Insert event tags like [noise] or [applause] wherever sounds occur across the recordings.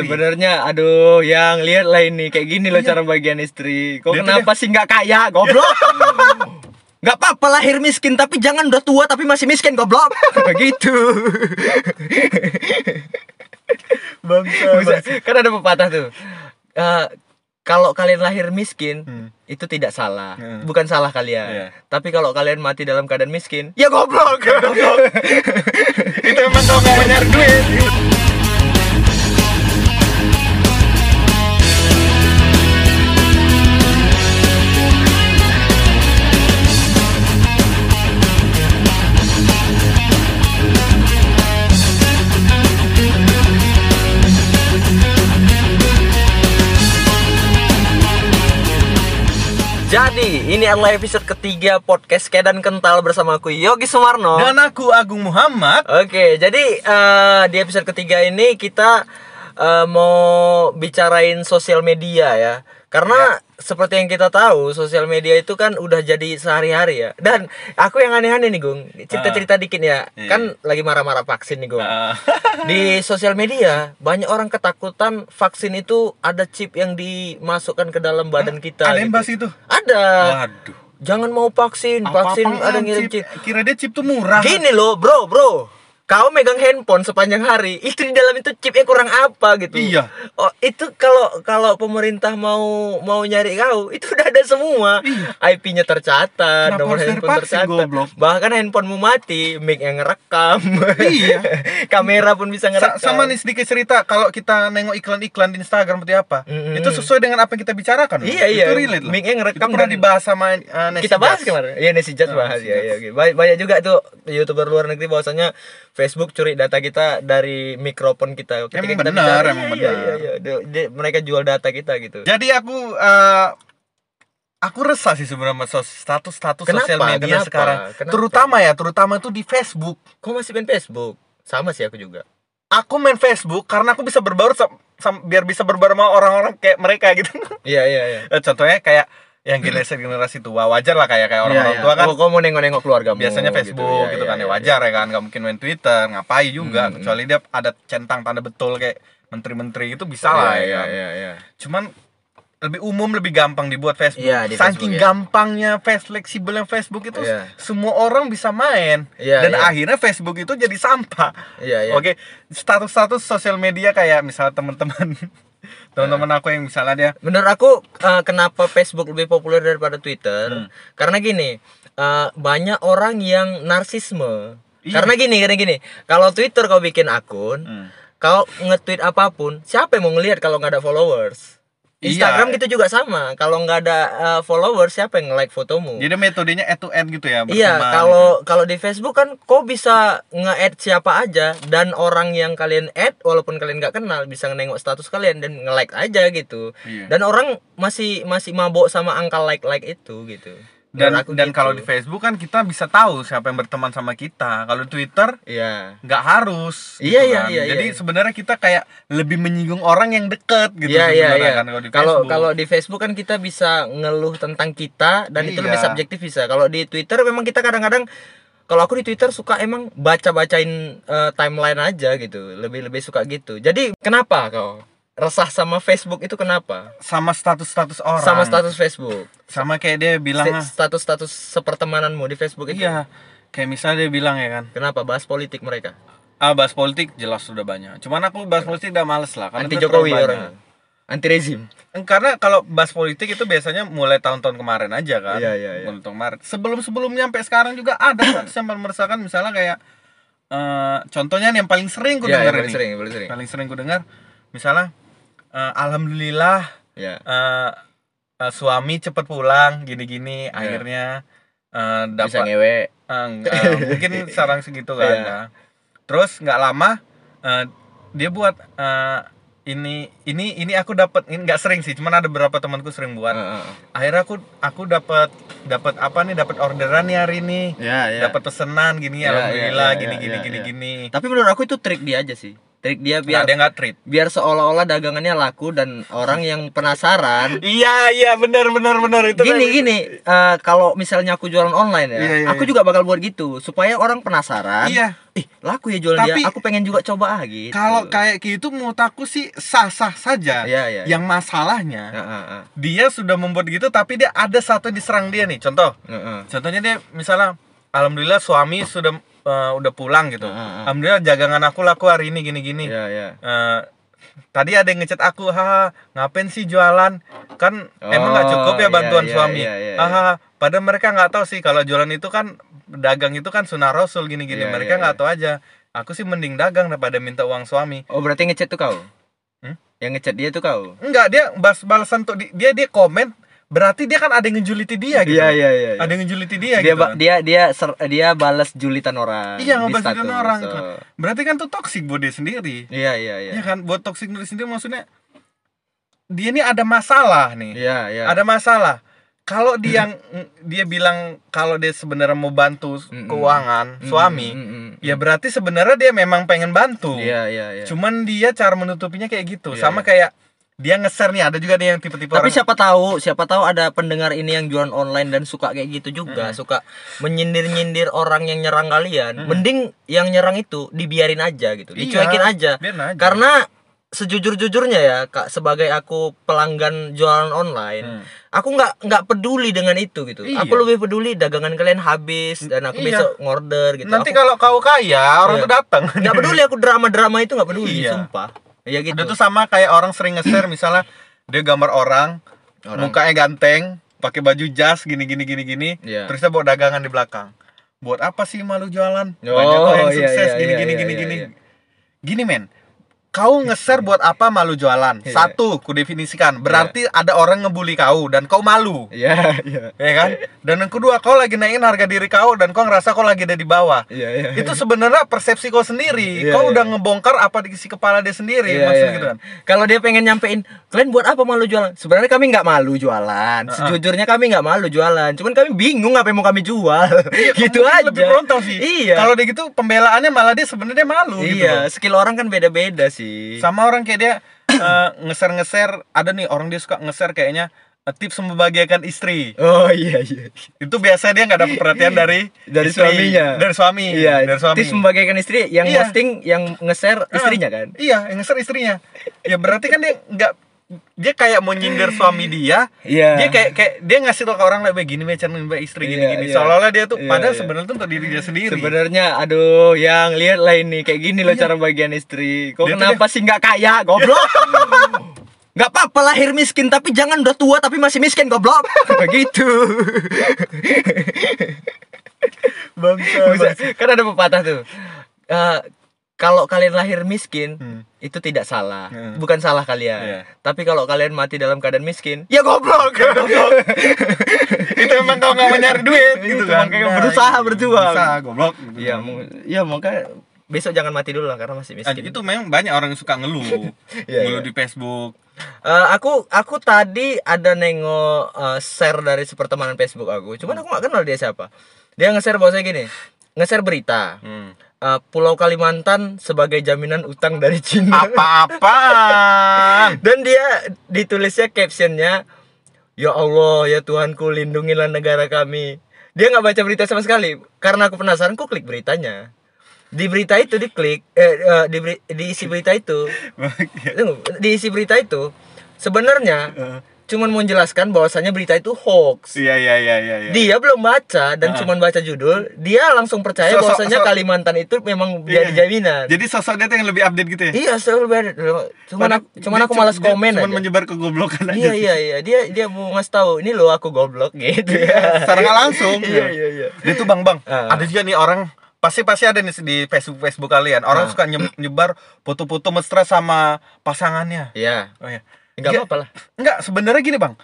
Sebenarnya aduh yang lihat lah ini kayak gini loh cara bagian istri. Kok Dia kenapa sih nggak kaya goblok? [laughs] Nggak apa-apa lahir miskin tapi jangan udah tua tapi masih miskin goblok. [laughs] Begitu. bangsa. Kan ada pepatah tuh. Eh, kalau kalian lahir miskin Hmm. itu tidak salah, Hmm. bukan salah kalian. Iya. Tapi kalau kalian mati dalam keadaan miskin, ya goblok. [laughs] itu emang nggak nyari duit Jadi, ini adalah episode ketiga podcast Kedan Kental bersama aku Yogi Sumarno. dan aku Agung Muhammad Oke, jadi eh, di episode ketiga ini kita eh, mau bicarain sosial media ya. Karena seperti yang kita tahu, sosial media itu kan udah jadi sehari-hari ya. Dan aku yang aneh-aneh nih, Gung. Cerita-cerita dikit ya. Iya. Kan lagi marah-marah vaksin nih, Gung. Ah. [laughs] Di sosial media banyak orang ketakutan vaksin itu ada chip yang dimasukkan ke dalam badan kita. ada gitu. bahas itu Ada. waduh Jangan mau vaksin, vaksin Apa-apaan ada ngirim chip? chip. kira dia chip tuh murah Gini loh, bro, bro. Kau megang handphone sepanjang hari, itu di dalam itu chipnya kurang apa gitu? Iya. Oh, itu kalau kalau pemerintah mau mau nyari kau, itu udah ada semua. Iya. IP-nya tercatat, Kenapa nomor handphone tercatat. goblok? Bahkan handphonemu mati, mic yang ngerekam. Iya. [laughs] Kamera pun bisa Sa- ngerekam. sama nih sedikit cerita kalau kita nengok iklan-iklan di Instagram seperti apa Mm-mm. itu sesuai dengan apa yang kita bicarakan loh. Iya, iya. itu relate loh Mic-nya ngerekam itu pernah dibahas sama uh, Nancy kita bahas kemarin. Iya Nesi Judge Nah, bahas Nancy ya, ya. Banyak, banyak juga tuh youtuber luar negeri bahwasanya Facebook curi data kita dari mikrofon kita. Ketika Emang kita benar, bicara, emang iya, benar. Iya, iya, dia- mereka jual data kita gitu. jadi aku uh, aku resah sih sebenarnya sama sos- status-status Kenapa? sosial media Kenapa? sekarang Kenapa? terutama ya terutama itu di Facebook Kok masih main Facebook? Sama sih aku juga. aku main Facebook karena aku bisa berbaur biar bisa berbaur sama orang-orang kayak mereka gitu Iya, iya, iya. Eh, contohnya kayak yang generasi generasi tua wajar lah kayak kayak orang-orang Iya, tua kan Oh, kau mau nengok-nengok keluarga biasanya Facebook gitu, kan ya wajar ya kan nggak mungkin main Twitter ngapain juga Hmm. kecuali dia ada centang tanda betul kayak menteri-menteri itu bisa Iya, lah ya iya, kan. iya, iya. cuman lebih umum lebih gampang dibuat Facebook Iya, di saking Facebook, ya. gampangnya face fleksibel yang Facebook itu Iya. semua orang bisa main Iya, dan iya. akhirnya Facebook itu jadi sampah Iya, iya. oke status-status sosial media kayak misalnya teman-teman [laughs] teman-teman aku yang misalnya dia Menurut aku eh, kenapa Facebook lebih populer daripada Twitter? Hmm. Karena gini, eh, banyak orang yang narsisme. Iya. Karena gini, karena gini. Kalau Twitter kau bikin akun, Hmm. kau nge-tweet apa pun, siapa yang mau ngelihat kalau nggak ada followers? Iya. Instagram gitu juga sama. Kalau nggak ada eh, followers, siapa yang nge-like fotomu? jadi metodenya end to end gitu ya Iya, berteman kalau kalau di Facebook kan kau bisa nge-add siapa aja dan orang yang kalian add walaupun kalian nggak kenal bisa nengok status kalian dan nge-like aja gitu. Iya. Dan orang masih masih mabok sama angka like-like itu gitu. Dan aku dan gitu. kalau di Facebook kan kita bisa tahu siapa yang berteman sama kita kalau Twitter Iya. nggak harus Iya, gitu iya, kan. iya, jadi iya. sebenarnya kita kayak lebih menyinggung orang yang deket gitu Iya iya iya. kan kalau di Kalau Facebook. kalau di Facebook kan kita bisa ngeluh tentang kita dan itu Iya. lebih subjektif bisa. Kalau di Twitter memang kita kadang-kadang kalau aku di Twitter suka emang baca-bacain eh, timeline aja gitu. Lebih lebih suka gitu. Jadi kenapa kau resah sama Facebook itu kenapa? sama status-status orang Sama status Facebook. sama kayak dia bilang ah, Status-status sepertemananmu di Facebook itu. iya kayak misalnya dia bilang ya kan Kenapa bahas politik mereka? ah bahas politik jelas sudah banyak cuman aku bahas politik udah males lah karena Anti Jokowi orang. Anti rezim. karena kalau bahas politik itu biasanya mulai tahun-tahun kemarin aja kan Iya, iya, iya. Mulai tahun kemarin sebelum sebelumnya sampai sekarang juga ada status yang meresahkan misalnya kayak eh, contohnya nih yang paling sering ku Iya, dengar paling ini sering, paling sering. paling sering ku dengar misalnya eh, alhamdulillah Ya. eh, eh, suami cepet pulang gini-gini akhirnya eh, Iya. Bisa dapat ngewe. eh, enggak, mungkin [laughs] sarang segitu kan Iya. nah. terus nggak lama eh, dia buat eh, ini ini ini aku dapat ini nggak sering sih cuman ada beberapa temanku sering buat Heeh. akhirnya aku aku dapat dapat apa nih dapat orderan nih hari ini Ya, ya. dapat pesanan gini Ya, alhamdulillah ya, ya, gini ya, gini ya, gini ya. gini Tapi menurut aku itu trik dia aja sih. Trik dia biar biar dia nggak treat. biar seolah-olah dagangannya laku dan orang yang penasaran. Iya iya benar benar benar. Itu gini kan- gini eh, kalau misalnya aku jualan online ya Iya, iya, aku iya. juga bakal buat gitu supaya orang penasaran iya. Ih laku ya jualan Tapi- dia aku pengen juga coba ah gitu. kalau kayak gitu menurut aku sih sah sah saja. Iya, iya. yang masalahnya Heeh, heeh, dia sudah membuat gitu tapi dia ada satu diserang dia nih. Contoh heeh. contohnya dia misalnya alhamdulillah suami sudah eh, udah pulang gitu. Heeh, heeh. alhamdulillah jagangan aku laku hari ini gini gini Iya, iya. Eh, tadi ada yang ngechat aku haha ngapain sih jualan? Kan emang nggak Oh, cukup ya iya, bantuan iya, suami. iya, iya, haha padahal mereka nggak tahu sih kalau jualan itu kan dagang itu kan sunnah rasul gini gini Iya, mereka iya, nggak iya. tahu aja. Aku sih mending dagang daripada minta uang suami. Oh berarti ngechat tuh kau? Hmm? yang ngechat dia tuh kau? Enggak dia balasan tuh di- dia dia komen berarti dia kan ada yang ngejuliti dia gitu. Iya iya iya ada yang ngejuliti dia, dia gitu kan. dia dia ser- dia balas julitan orang iya di ngebahas status, orang so. gitu. berarti kan tuh toxic buat dia sendiri. Iya iya iya. Ya kan? Buat toxic diri sendiri maksudnya dia ini ada masalah nih. Iya iya. Ada masalah. Kalau dia dia bilang kalau dia sebenarnya mau bantu keuangan Mm, suami mm, mm, mm. ya berarti sebenarnya dia memang pengen bantu. Iya iya iya. Cuman dia cara menutupinya kayak gitu. Iya, sama iya. kayak dia nge-share nih ada juga nih yang tipe-tipe tapi orang siapa tahu siapa tahu ada pendengar ini yang jualan online dan suka kayak gitu juga suka menyindir-nyindir orang yang nyerang kalian mending yang nyerang itu dibiarin aja gitu Iya, dicuekin aja aja. karena sejujur-jujurnya ya kak sebagai aku pelanggan jualan online Hmm. aku nggak nggak peduli dengan itu gitu Iya. aku lebih peduli dagangan kalian habis dan aku Iya. besok ngorder gitu nanti Aku kalau kau kaya orang Iya. tuh datang nggak peduli aku drama-drama itu nggak peduli Iya. sumpah iya gitu Ada tuh sama kayak orang sering nge-share [clears throat] misalnya dia gambar orang, Orang. mukanya ganteng, pakai baju jas gini gini gini gini, Iya. terus dia bawa dagangan di belakang. Buat apa sih malu jualan? Oh, Banyak kok yang iya, sukses iya, gini iya, gini iya, gini iya, gini. iya. Gini men. Kau nge-share buat apa malu jualan? Iya. Satu, ku definisikan. Berarti ada orang ngebully kau dan kau malu. iya iya Ya kan? Dan yang kedua, kau lagi naikin harga diri kau dan kau ngerasa kau lagi ada di bawah. iya iya Itu sebenarnya persepsi kau sendiri. Iya, kau iya. udah ngebongkar apa di isi kepala dia sendiri, Iya, maksudnya iya. gitu kan. Kalau dia pengen nyampein, kalian buat apa malu jualan? Sebenarnya kami nggak malu jualan. Sejujurnya kami nggak malu jualan. Cuman kami bingung apa yang mau kami jual. [laughs] gitu Mungkin aja. lebih frontal sih Iya. kalau dia gitu pembelaannya malah dia sebenarnya malu gitu iya, skill orang kan beda-beda sih. Sama orang kayak dia nge-share nge-share ada nih orang dia suka nge-share kayaknya eh, tips membahagiakan istri Oh iya iya. itu biasa dia nggak dapat perhatian dari Dari istri. suaminya. dari suami Iya, dari suami tips membagikan istri yang Iya. posting yang nge-share istrinya kan. iya yang nge-share istrinya ya berarti kan dia nggak dia kayak mau nyindir suami dia Iya. dia kayak kayak dia ngasih tau ke orang lah begini macam mbak istri gini Iya, gini iya. seolah-olah dia tuh Iya, padahal iya. sebenarnya tuh untuk diri dia sendiri Sebenarnya aduh yang lihat lah ini kayak gini loh cara bagian istri. Kok Iya. Dia kenapa sih nggak kaya? Goblok. [laughs] Nggak apa-apa lahir miskin tapi jangan udah tua tapi masih miskin goblok. [laughs] Begitu. bangsa, Bisa- kan ada pepatah tuh. Eh, kalau kalian lahir miskin Hmm. itu tidak salah, Hmm. bukan salah kalian. Iya. Tapi kalau kalian mati dalam keadaan miskin, ya goblok. [laughs] itu emang kau nggak mau nyari duit gitu Itu kan makanya berusaha berjuang. berusaha goblok gitu. Iya, mau- ya besok jangan mati dulu lah karena masih Ah, miskin. itu memang banyak orang yang suka ngeluh [laughs] Iya, ngeluh iya. di Facebook Eh, aku aku tadi ada nengok eh, share dari sepertemanan Facebook aku. Cuman aku nggak kenal dia siapa. Dia nge-share bahwasanya gini. Nge-share berita. Hmm. Eh, Pulau Kalimantan sebagai jaminan utang dari Cina. apa-apaan? [laughs] Dan dia ditulisnya captionnya Ya Allah ya Tuhanku lindungilah negara kami. Dia nggak baca berita sama sekali. Karena aku penasaran kok klik beritanya? Di berita itu diklik eh, eh, di, beri- di isi berita itu. [laughs] Tunggu, Di isi berita itu Sebenarnya cuman mau menjelaskan bahwasanya berita itu hoax iya iya iya iya iya. dia belum baca dan cuman baca judul dia langsung percaya Sosok- bahwasanya sosok- Kalimantan itu memang Iya. jadi jaminan jadi sosok dia tuh yang lebih update gitu ya iya selalu beda cuman aku, cuman aku malas dia komen cuman aja menyebar kegoblokan aja Iya iya iya dia dia mau ngasih tahu ini loh aku goblok gitu ya. secara langsung [laughs] iya iya iya. dia tuh bang bang Ah. ada juga nih orang pasti pasti ada nih di Facebook Facebook kalian orang Ah. suka nye- nyebar foto-foto mesra sama pasangannya Iya. oh ya Enggak Dia- apa-apa lah. Enggak, sebenarnya gini bang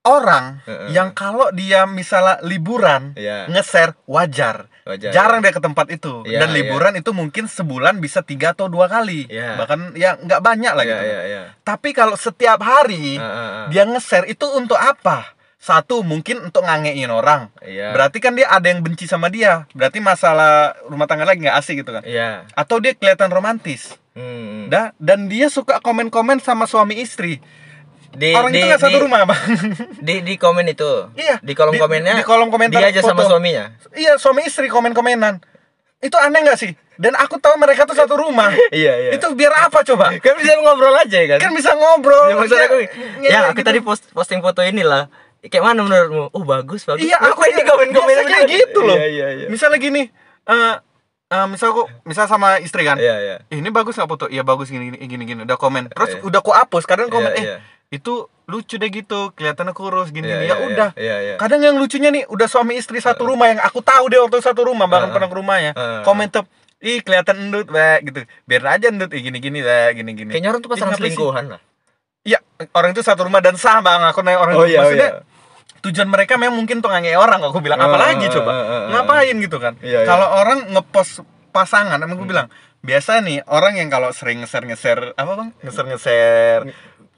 Orang Heeh. yang kalau dia misalnya liburan Iya. Nge-share wajar. Wajar. Jarang dia ke tempat itu Iya, Dan liburan itu mungkin sebulan bisa tiga atau dua kali Iya. Bahkan ya nggak banyak lah Iya gitu iya iya. Tapi kalau setiap hari ah, ah. Dia nge-share itu untuk apa? Satu mungkin untuk ngangein orang Iya. berarti kan dia ada yang benci sama dia berarti masalah rumah tangga lagi nggak asik gitu kan Iya. atau dia kelihatan romantis Hmm. dah dan dia suka komen-komen sama suami istri Di, orang di, itu nggak satu di- rumah bang Di di komen itu. Iya. Di kolom Di- komennya. di kolom komentar Dia aja sama foto. suaminya. iya suami istri komen-komenan itu aneh nggak sih dan aku tahu mereka tuh satu rumah [laughs] Iya, iya. itu biar apa coba kan bisa ngobrol aja kan. kan bisa ngobrol Ya, maksud aku, Ya, ya, aku gitu. tadi post, posting foto inilah. Kayak mana menurutmu? Oh bagus bagus. Iya, aku ini komen komen biasa kayak gitu loh. Iya iya iya. Misalnya gini, eh eh, misal aku misal sama istri kan. Iya iya. "Eh, Ini bagus nggak foto? Iya bagus gini gini gini gini. Udah komen. Terus Iya. udah aku hapus. Kadang komen Iya, eh iya. itu lucu deh gitu, kelihatannya kurus gini Iya, gini. iya, Ya udah. Iya iya. Kadang yang lucunya nih udah suami istri satu rumah yang aku tahu deh waktu satu rumah bahkan Heeh. pernah ke rumahnya. Heeh. Komen tuh Ih kelihatan endut, weh gitu. Biar aja endut, ih gini gini, weh gini gini. Kayaknya orang tuh pasangan sih? selingkuhan lah. Iya, orang itu satu rumah dan sah bang. Aku nanya orang Oh, itu iya, maksudnya iya. Tujuan mereka memang mungkin tuh ngange orang. Aku bilang Eh, apalagi eh, coba eh, ngapain gitu kan? Iya, iya. Kalau orang ngepost pasangan, emang gue bilang biasa nih orang yang kalau sering ngeser ngeser apa bang ngeser ngeser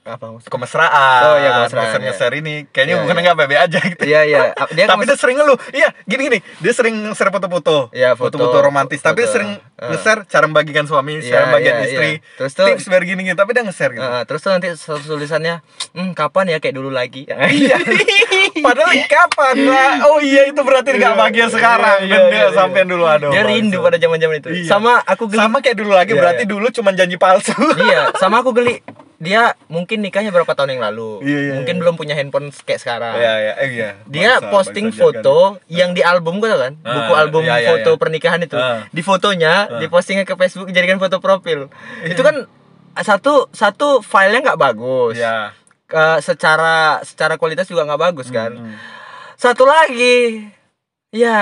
Apa maksudnya? kemesraan, Oh, iya, kemesraan, ngeser iya. ngeser ini kayaknya Iya, bukan iya. nggak bebe aja gitu. Iya iya. [laughs] Dia tapi dia sering ngeluh. Iya, gini gini. Dia sering ngeser foto-foto. Iya, foto. foto-foto romantis. Tapi Foto. sering Eh. ngeser cara membagikan suami, Iya, cara membagian iya, istri. iya. Terus tuh- tips biar gini gini. Tapi dia ngeser gitu. Heeh, terus tuh nanti tulisannya, hmm, kapan ya kayak dulu lagi? [laughs] Iya. [laughs] Padahal kapan lah? Oh iya itu berarti nggak bahagia sekarang Iya, iya, iya, sampean dulu aduh. Dia rindu pada zaman-zaman itu. Iya. Sama aku geli. Sama kayak dulu lagi Iya, berarti iya. dulu cuma janji palsu. iya, sama aku geli. Dia mungkin nikahnya berapa tahun yang lalu. Iya, iya, mungkin iya. belum punya handphone kayak sekarang. Iya iya eh, iya. Dia Bangsa, posting bangsa foto yang di album gue tau kan? Ah, Buku album iya, iya, foto iya. pernikahan itu. Ah. Di fotonya, dipostingnya ke Facebook dijadikan foto profil. Itu kan satu satu filenya nggak bagus. Iya. Eh, secara secara kualitas juga nggak bagus kan. Hmm. Satu lagi. Ya,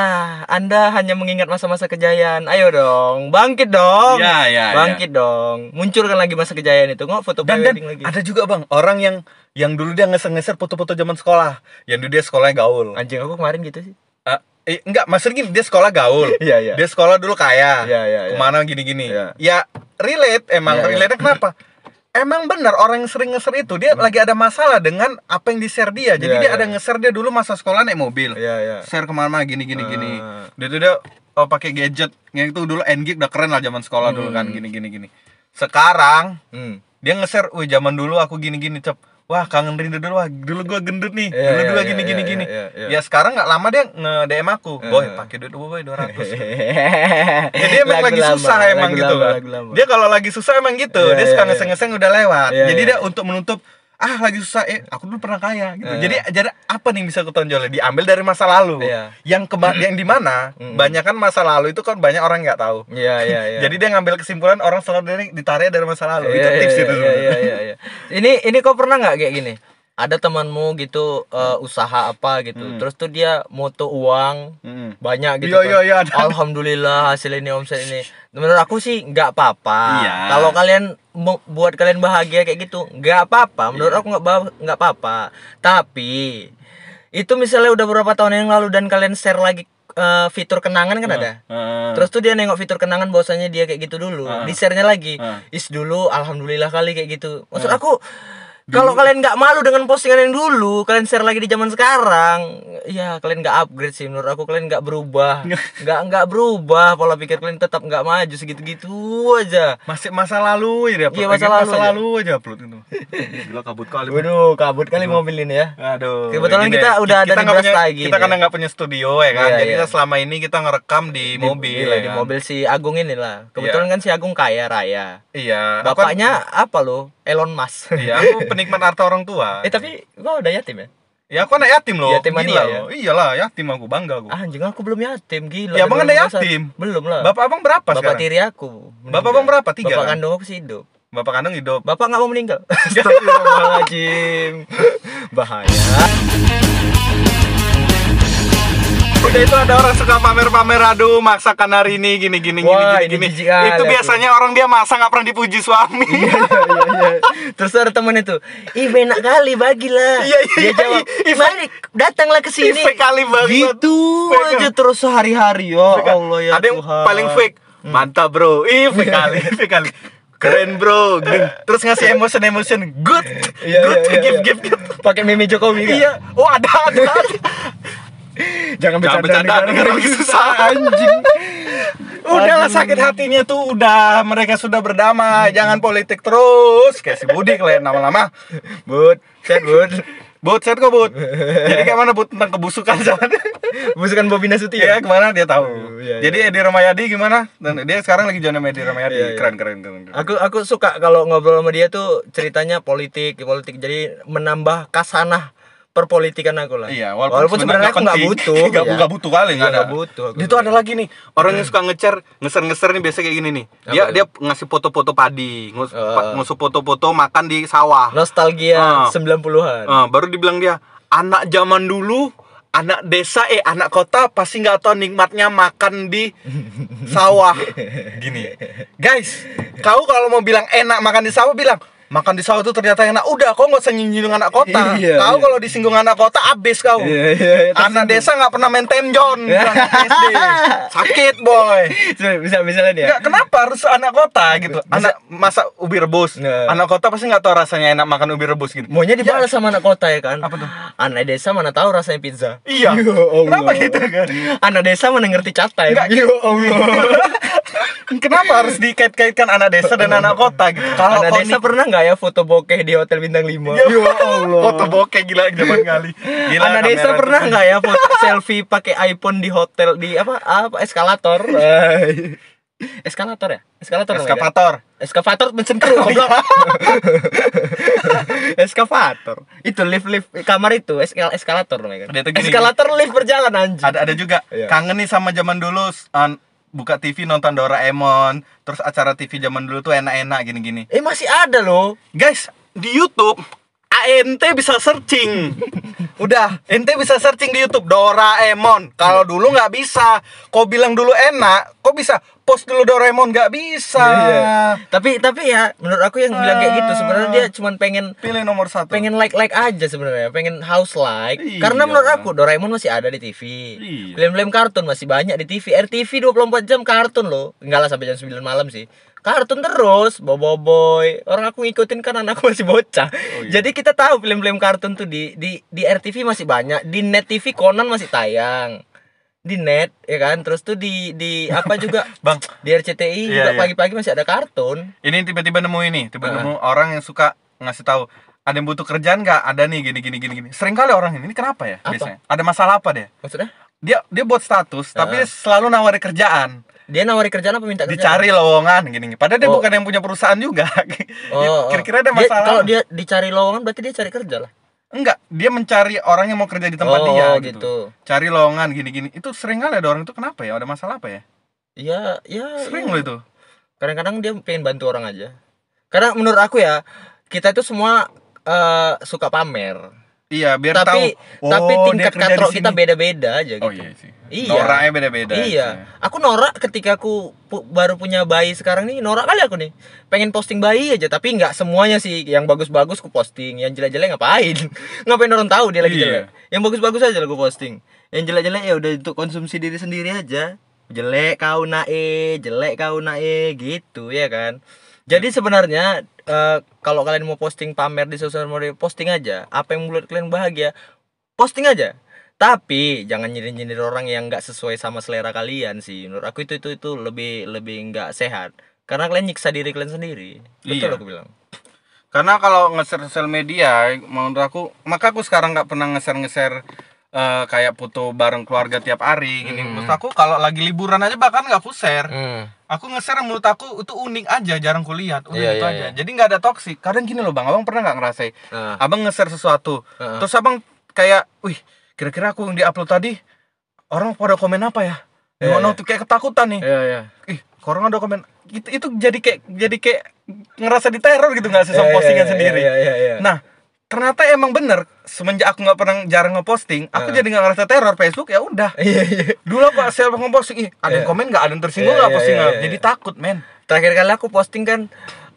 Anda hanya mengingat masa-masa kejayaan. Ayo dong, bangkit dong. Iya, iya, Bangkit dong. Munculkan lagi masa kejayaan itu. Nggak foto dan dan lagi. ada juga bang orang yang yang dulu dia ngeser-ngeser foto-foto zaman sekolah yang dulu dia sekolahnya gaul Anjing aku kemarin gitu sih. Eh, eh, enggak maksudnya gini dia sekolah gaul Iya, [laughs] iya. dia sekolah dulu kaya Iya, iya, ke mana gini-gini Iya. ya relate emang iya. relate kenapa [laughs] emang benar orang yang sering ngeser itu dia lagi ada masalah dengan apa yang di share dia jadi Iya, dia iya. ada ngeser dia dulu masa sekolah naik mobil Iya, iya. share ke mana-mana gini-gini gini Ah. dia tuh dia oh, pakai gadget yang itu dulu NG udah keren lah zaman sekolah dulu kan gini-gini gini sekarang Hmm. dia nge-share, wih zaman dulu aku gini-gini cep. Wah kangen rindu dulu, wah dulu gua gendut nih, Iya, dulu dulu iya, gini gini iya, gini. iya, iya. Ya sekarang nggak lama dia nge DM aku, Iya. boy pakai duit gua boy 200 [laughs] Ya dia emang Lagu lagi lama, susah emang lagu gitu lama, kan. lagu lama. Dia kalau lagi susah emang gitu, Iya, dia suka iya. ngeseng-ngeseng udah lewat. Iya, Jadi iya. dia untuk menutup ah lagi susah eh aku dulu pernah kaya gitu. Iya. Jadi jadi apa nih bisa aku tonjolin? Diambil dari masa lalu. Iya. Yang keba yang di mana? Banyak kan masa lalu itu kan banyak orang nggak tahu. Iya, iya, [laughs] iya. Jadi dia ngambil kesimpulan orang selalu dari ditarik dari masa lalu. itu Iya, tips iya, itu. Sebenarnya. iya, iya, iya. Ini ini kau pernah nggak kayak gini? Ada temanmu gitu eh, usaha apa gitu. Hmm. Terus tuh dia moto uang Mm. banyak gitu. kan. iya, iya, ada. Alhamdulillah hasil ini omset ini. Menurut aku sih nggak apa-apa. Iya. Kalau kalian buat kalian bahagia kayak gitu, nggak apa-apa. Menurut Iya. aku nggak nggak apa-apa. Tapi itu misalnya udah beberapa tahun yang lalu dan kalian share lagi eh, fitur kenangan kan ada. Heeh. Terus tuh dia nengok fitur kenangan bahwasanya dia kayak gitu dulu. Ah. Di share-nya lagi. Ah. Is dulu alhamdulillah kali kayak gitu. Maksud aku kalau kalian nggak malu dengan postingan yang dulu, kalian share lagi di zaman sekarang, ya kalian nggak upgrade sih menurut aku kalian nggak berubah, [laughs] nggak nggak berubah pola pikir kalian tetap nggak maju segitu-gitu aja. masih masa lalu ya upload. Iya, masa Lagi lalu aja. lalu aja upload itu. [laughs] Gila kabut kali. Waduh, kabut kali mobil ini ya. Aduh. Kebetulan gini kita ya, udah ada di punya, Brastagi Kita karena nggak punya studio ya kan. Iya, Jadi iya. kita selama ini kita ngerekam di, mobil Iya, ya di kan? mobil si Agung ini lah. Kebetulan kan si Agung kaya raya. Iya. aku kan- Bapaknya apa lo? Elon Musk. Iya, aku [laughs] penikmat harta orang tua. eh tapi gua udah yatim ya? Ya aku anak yatim loh. Yatim Gila ya? loh. Iyalah, yatim aku bangga aku. Anjing aku belum yatim gila. Ya, abang 2021. yatim. Belum lah. Bapak abang berapa Bapak sekarang? tiri aku. Bapak abang berapa? Tiga, Bapak kan? kandung aku sih hidup. Bapak kandung hidup. Bapak nggak mau meninggal. [laughs] Astagfirullahaladzim. Bahaya. Udah itu ada orang suka pamer-pamer aduh masakan hari ini gini gini Wah, gini ini gini. kali Itu aku. biasanya orang dia masak nggak pernah dipuji suami. iya, iya, iya. Terus ada temen itu, ih enak kali bagilah. Iya, iya, Dia iya, jawab, iya. mari datanglah ke sini. Kali banget. Gitu aja terus sehari-hari ya Allah ya ada yang Tuhan. paling fake. Mantap bro. Ih fake kali, fake kali. keren bro terus ngasih emotion emotion good Iya, good iya, iya, give iya. give give Pakai meme Jokowi kan? iya oh ada ada, ada. Jangan bercanda bercanda negara susah. anjing. Udahlah sakit hatinya tuh udah mereka sudah berdamai. Jangan politik terus. Kayak si Budi kalian lama-lama. Bud, set bud. Bud set kok Bud? Jadi kayak mana Bud tentang kebusukan zaman Bukan Bobi Nasution. Iya ke mana? Dia tahu. Oh, iya, jadi Edi Ramayadi gimana? Dan dia sekarang lagi join sama Edi Ramayadi. Iya, iya. keren keren keren, keren. Aku aku suka kalau ngobrol sama dia tuh ceritanya politik, politik. Jadi menambah kasanah perpolitikan aku lah. Iya, walaupun, sebenarnya aku nggak butuh. [laughs] Nggak Iya. nggak butuh kali, Iya, nggak ada. nggak butuh. tuh ada lagi nih orang yang suka ngecer, ngeser-ngeser nih biasa kayak gini nih. Dia Apa? dia ngasih foto-foto padi, ngus, ngusuk foto-foto makan di sawah. nostalgia Ah. 90-an. Eh, baru dibilang dia anak zaman dulu, anak desa eh anak kota pasti nggak tahu nikmatnya makan di sawah. [laughs] Gini, guys, kau kalau mau bilang enak makan di sawah bilang makan di sawah itu ternyata enak. Udah, kau nggak usah nyinggung anak kota. [laughs] Iya, kau iya. kalau disinggung anak kota abis kau. Iya, iya, iya, Anak desa nggak pernah main temjon [laughs] SD. Sakit boy. bisa misalnya dia. Nggak, kenapa harus anak kota gitu? Anak masa ubi rebus. Nggak. Anak kota pasti nggak tahu rasanya enak makan ubi rebus gitu. Maunya dibalas sama anak kota ya kan? Apa tuh? Anak desa mana tahu rasanya pizza. Iya. [laughs] Ya Allah. Kenapa gitu kan? Anak desa mana ngerti catai. Nggak, Ya Allah. Kenapa harus dikait-kaitkan anak desa dan anak kota gitu? Kalau Anak desa pernah nggak ya foto bokeh di hotel bintang 5? Ya Allah. Foto bokeh gila zaman kali. Gila, Anak desa pernah nggak ya foto [laughs] selfie pakai iPhone di hotel di apa apa eskalator? Eskalator ya? Eskalator? Eskavator. Eskavator mesin [laughs] kru goblok. [laughs] Eskavator. Itu lift lift kamar itu eskal eskalator namanya kan. Eskalator lift berjalan anjing. Ada ada juga Iya. kangen nih sama zaman dulu uh, buka TV nonton Doraemon, terus acara TV zaman dulu tuh enak-enak gini-gini. Eh masih ada loh. Guys, di YouTube ANT bisa searching. [laughs] Udah, ente bisa searching di YouTube Doraemon. Kalau dulu nggak bisa. Kau bilang dulu enak, kok bisa post dulu Doraemon nggak bisa. Iya. Tapi tapi ya menurut aku yang bilang kayak gitu sebenarnya dia cuman pengen Pilih nomor satu. pengen like like aja sebenarnya pengen house like Iya. karena menurut aku Doraemon masih ada di TV Iya. film-film kartun masih banyak di TV RTV 24 jam kartun loh enggak lah sampai jam 9 malam sih kartun terus bobo boy orang aku ngikutin kan anakku masih bocah Oh, iya. jadi kita tahu film-film kartun tuh di di di RTV masih banyak di net TV Conan masih tayang di net ya kan terus tuh di di apa juga [laughs] Bang, di RCTI Iya, juga iya. pagi-pagi masih ada kartun ini tiba-tiba nemu ini, tiba Heeh. nemu orang yang suka ngasih tahu ada yang butuh kerjaan nggak? Ada nih gini gini gini gini. Sering kali orang ini, ini kenapa ya Apa? biasanya? Ada masalah apa deh? maksudnya Dia dia buat status, tapi Heeh. dia selalu nawari kerjaan. Dia nawari kerjaan apa minta kerjaan Dicari lowongan gini. Padahal dia Oh. bukan yang punya perusahaan juga. [laughs] Oh, oh. Kira-kira ada Dia- masalah. kalau dia dicari lowongan berarti dia cari kerja lah. Enggak, dia mencari orang yang mau kerja di tempat Oh, dia gitu. gitu. Cari lowongan gini-gini. Itu sering kali ada orang itu kenapa ya? Ada masalah apa ya? Iya, ya. Sering iya. loh itu. Kadang-kadang dia pengen bantu orang aja. Karena menurut aku ya, kita itu semua eh, suka pamer. Iya, biar tapi tahu. tapi oh, tingkat kerja di katrok kita beda-beda aja gitu. Oh iya sih. Iya. Noraknya beda-beda. Iya, sih. aku norak ketika aku pu- baru punya bayi sekarang nih norak kali aku nih. Pengen posting bayi aja, tapi nggak semuanya sih. Yang bagus-bagus aku posting, yang jelek-jelek ngapain? [laughs] ngapain orang tahu dia lagi Iya. jelek? Yang bagus-bagus aja lah aku posting. Yang jelek-jelek ya udah untuk konsumsi diri sendiri aja. Jelek kau nae, jelek kau nae gitu ya kan. Jadi sebenarnya eh, kalau kalian mau posting pamer di sosial media, posting aja. Apa yang membuat kalian bahagia, posting aja. Tapi jangan nyindir-nyindir orang yang nggak sesuai sama selera kalian sih. Menurut aku itu itu itu lebih lebih nggak sehat. Karena kalian nyiksa diri kalian sendiri. Betul Iya. aku bilang. Karena kalau nge-share sosial media, menurut aku, maka aku sekarang nggak pernah nge-share-nge-share eh, kayak foto bareng keluarga tiap hari gini. Hmm. Menurut aku kalau lagi liburan aja bahkan nggak aku share. Hmm. Aku nge-share menurut aku itu unik aja, jarang kulihat. Udah Iya, itu iya, aja. iya. Jadi nggak ada toksik. Kadang gini loh bang, abang pernah nggak ngerasain? Nah. Abang nge-share sesuatu, Heeh. terus abang kayak, wih, kira-kira aku yang di-upload tadi orang pada komen apa ya? Iya, Gimana tuh kayak ketakutan nih. Iya iya. Ih, orang ada komen itu itu jadi kayak jadi kayak ngerasa diteror gitu nggak sih sama Iya, postingan iya, sendiri. Iya iya iya. Nah, ternyata emang bener semenjak aku nggak pernah jarang ngeposting, aku Heeh. jadi nggak ngerasa teror Facebook ya udah. Iya iya. Dulu aku asal ngeposting, ih ada yang Iya. komen nggak, ada yang tersinggung Iya, nggak iya, posting iya, nggak? iya. Jadi takut men. Terakhir kali aku posting kan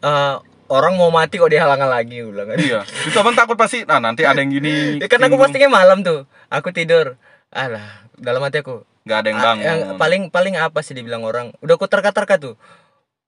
eh, orang mau mati kok dihalang lagi ulang kan. Iya. Itu abang takut pasti. Nah nanti ada yang gini. [laughs] Ya, Karena aku postingnya malam tuh. Aku tidur. Alah, dalam hati aku. nggak ada yang Ah, bangun. yang paling paling apa sih dibilang orang? Udah aku terka-terka tuh.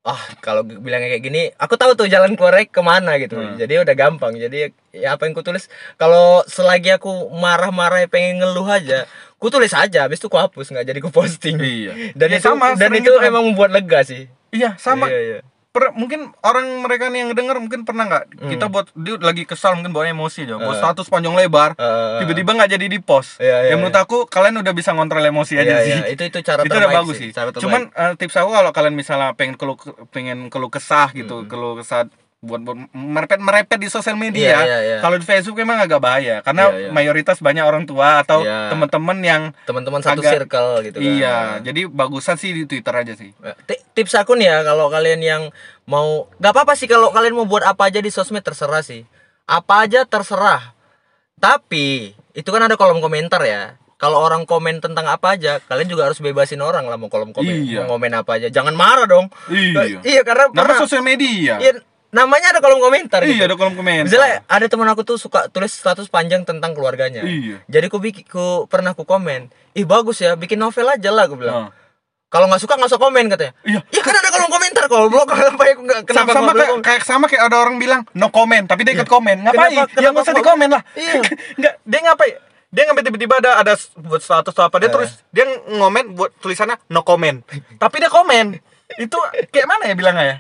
Ah kalau bilangnya kayak gini aku tahu tuh jalan keluarnya ke mana gitu Hmm. jadi udah gampang jadi ya apa yang ku tulis kalau selagi aku marah-marah pengen ngeluh aja ku tulis aja habis itu ku hapus nggak jadi ku posting Iya. dan Iya, itu sama, dan itu gitu kan. emang membuat lega sih Iya, sama. iya, iya. Per- mungkin orang mereka nih yang ngedenger mungkin pernah nggak Hmm. kita buat dia lagi kesal mungkin bawa emosi aja buat status panjang lebar Eh, tiba-tiba nggak jadi di post Iya, iya, ya menurut aku kalian udah bisa ngontrol emosi aja iya, sih iya. itu itu cara itu udah terbaik bagus sih, cara terbaik. cuman eh, tips aku kalau kalian misalnya pengen keluh pengen keluh kesah gitu Hmm. keluh kesah buat, buat merepet merepet di sosial media. Iya, iya, iya. kalau di Facebook emang agak bahaya karena Iya, iya. mayoritas banyak orang tua atau Iya. teman-teman yang teman-teman satu agak- circle gitu kan. Iya jadi bagusan sih di Twitter aja sih. Ti- tips aku nih ya kalau kalian yang mau nggak apa-apa sih kalau kalian mau buat apa aja di sosmed terserah sih. Apa aja terserah. Tapi itu kan ada kolom komentar ya. Kalau orang komen tentang apa aja kalian juga harus bebasin orang lah mau kolom komen Iya. mau komen apa aja. Jangan marah dong. Iya. Iya karena pernah- sosial media. Iya, namanya ada kolom komentar iya gitu. ada kolom komentar Misalnya ada teman aku tuh suka tulis status panjang tentang keluarganya. Iya. Jadi ku bikin, ku pernah ku komen, ih bagus ya, bikin novel aja lah aku bilang. Heeh. Kalau nggak suka nggak usah komen katanya. Iya. Ya kan ada kolom komentar kalau blog kenapa ya aku nggak sama kenapa sama nggak kayak, komen? kayak sama kayak ada orang bilang no comment tapi dia ikut komen ngapain Kenapa- ya nggak usah kenapa di komen lah Iya. [laughs] nggak dia ngapain dia ngambil tiba-tiba ada ada buat status atau apa dia Eh. tulis dia ngomen buat tulisannya no comment tapi dia komen itu kayak mana ya bilangnya ya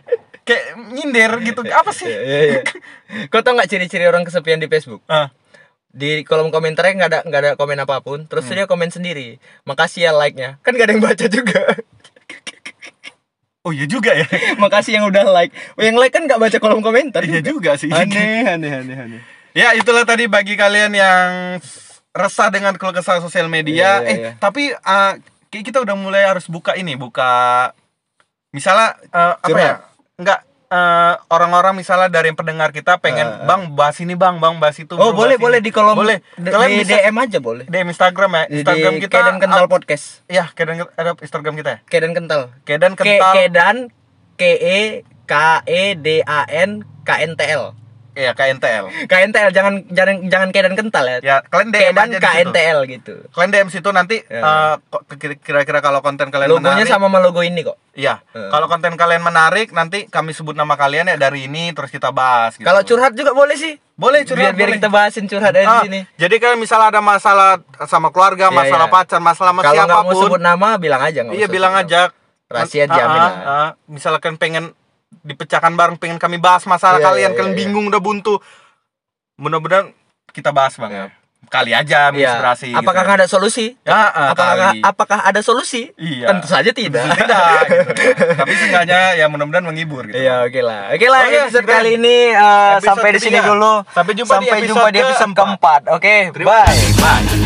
kayak nyindir gitu apa sih Iya, iya, iya. [laughs] Kau tau nggak ciri-ciri orang kesepian di Facebook? Ah, Di kolom komentarnya nggak ada nggak ada komen apa pun, terus Hmm. dia komen sendiri. Makasih ya like-nya. Kan gak ada yang baca juga. oh iya juga ya [laughs] Makasih yang udah like. Yang like kan nggak baca kolom komentar. iya juga sih Aneh, [laughs] aneh, aneh, aneh. Ya itulah tadi bagi kalian yang resah dengan keluh kesah sosial media. Iya, eh iya. tapi kayak kita udah mulai harus buka ini, buka misalnya eh, apa Curhat. ya? Enggak eh, orang-orang misalnya dari yang pendengar kita pengen eh. bang bahas ini bang, bang bahas itu. Oh boleh boleh ini." di kolom boleh. di, Kalian di bisa DM aja boleh. DM Instagram ya. Instagram di kita Kedan Kental Podcast. Ya, Kedan ada Instagram kita ya. Kedan Kental. Kedan Ke, kental. Kedan K E K E D A N K N T L. Iya, KNTL. KNTL jangan jangan jangan Kedan Kental ya. Ya, kalian DM Kedan aja di situ. KNTL gitu. Kalian DM situ nanti Ya. eh, kok- kira-kira kalau konten kalian Logonya menarik, sama sama logo ini kok. Iya. Eh. Kalau konten kalian menarik, nanti kami sebut nama kalian ya dari ini terus kita bahas. Gitu. Kalau curhat juga boleh sih. boleh curhat. biar biar boleh. kita bahasin curhat dari Ah, sini. Jadi kalau misalnya ada masalah sama keluarga, Iya, masalah iya. pacar, masalah sama Kalau nggak mau siapa pun, sebut nama bilang aja iya bilang aja. Rahasia Ah, diamin ah, lah. ah. misalkan pengen dipecahkan bareng, pengen kami bahas masalah Iya, kalian, iya, kalian iya, bingung udah buntu. Mudah-mudahan kita bahas bang ya. Kali Iya. aja menginspirasi. Apakah gitu. ada solusi? Ya, ah, apakah kali. apakah ada solusi? Iya. Tentu saja tidak. tidak [laughs] gitu. Tapi seenggaknya ya mudah-mudahan menghibur gitu. Iya, oke lah. Oke lah, Oke, episode kita- kali ini uh, Episode sampai di sini dulu. Sampai jumpa di sampai episode jumpa di episode keempat. Oke, Terima bye. Bye.